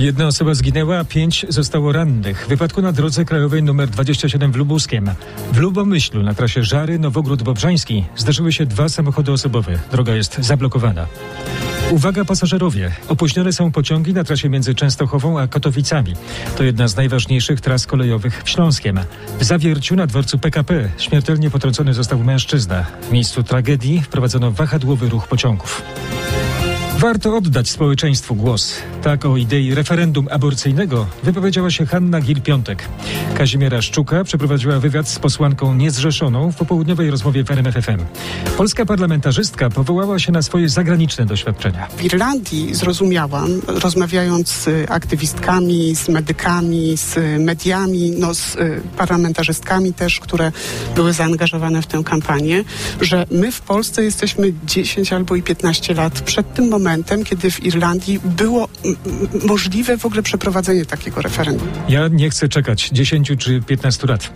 Jedna osoba zginęła, pięć zostało rannych w wypadku na drodze krajowej nr 27 w Lubuskiem. W Lubomyślu na trasie Żary Nowogród Bobrzański zdarzyły się dwa samochody osobowe. Droga jest zablokowana. Uwaga pasażerowie! Opóźnione są pociągi na trasie między Częstochową a Katowicami. To jedna z najważniejszych tras kolejowych w Śląskiem. W Zawierciu na dworcu PKP śmiertelnie potrącony został mężczyzna. W miejscu tragedii wprowadzono wahadłowy ruch pociągów. Warto oddać społeczeństwu głos. Tak o idei referendum aborcyjnego wypowiedziała się Hanna Gil-Piątek. Kazimiera Szczuka przeprowadziła wywiad z posłanką niezrzeszoną w popołudniowej rozmowie w RMFFM. Polska parlamentarzystka powołała się na swoje zagraniczne doświadczenia. W Irlandii zrozumiałam, rozmawiając z aktywistkami, z medykami, z mediami, no z y, parlamentarzystkami też, które były zaangażowane w tę kampanię, że my w Polsce jesteśmy 10 albo i 15 lat przed tym momentem, kiedy w Irlandii było możliwe w ogóle przeprowadzenie takiego referendum. Ja nie chcę czekać 10 czy 15 lat.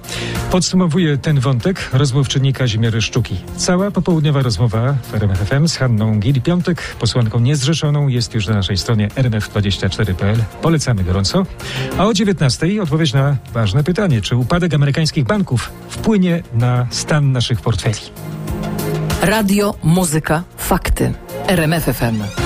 Podsumowuję ten wątek rozmówczyni Kazimiery Szczuki. Cała popołudniowa rozmowa w RMFFM z Hanną Gil-Piątek, posłanką niezrzeszoną, jest już na naszej stronie rmf24.pl. Polecamy gorąco. A o 19 odpowiedź na ważne pytanie, czy upadek amerykańskich banków wpłynie na stan naszych portfeli. Radio, muzyka, fakty. RMFFM.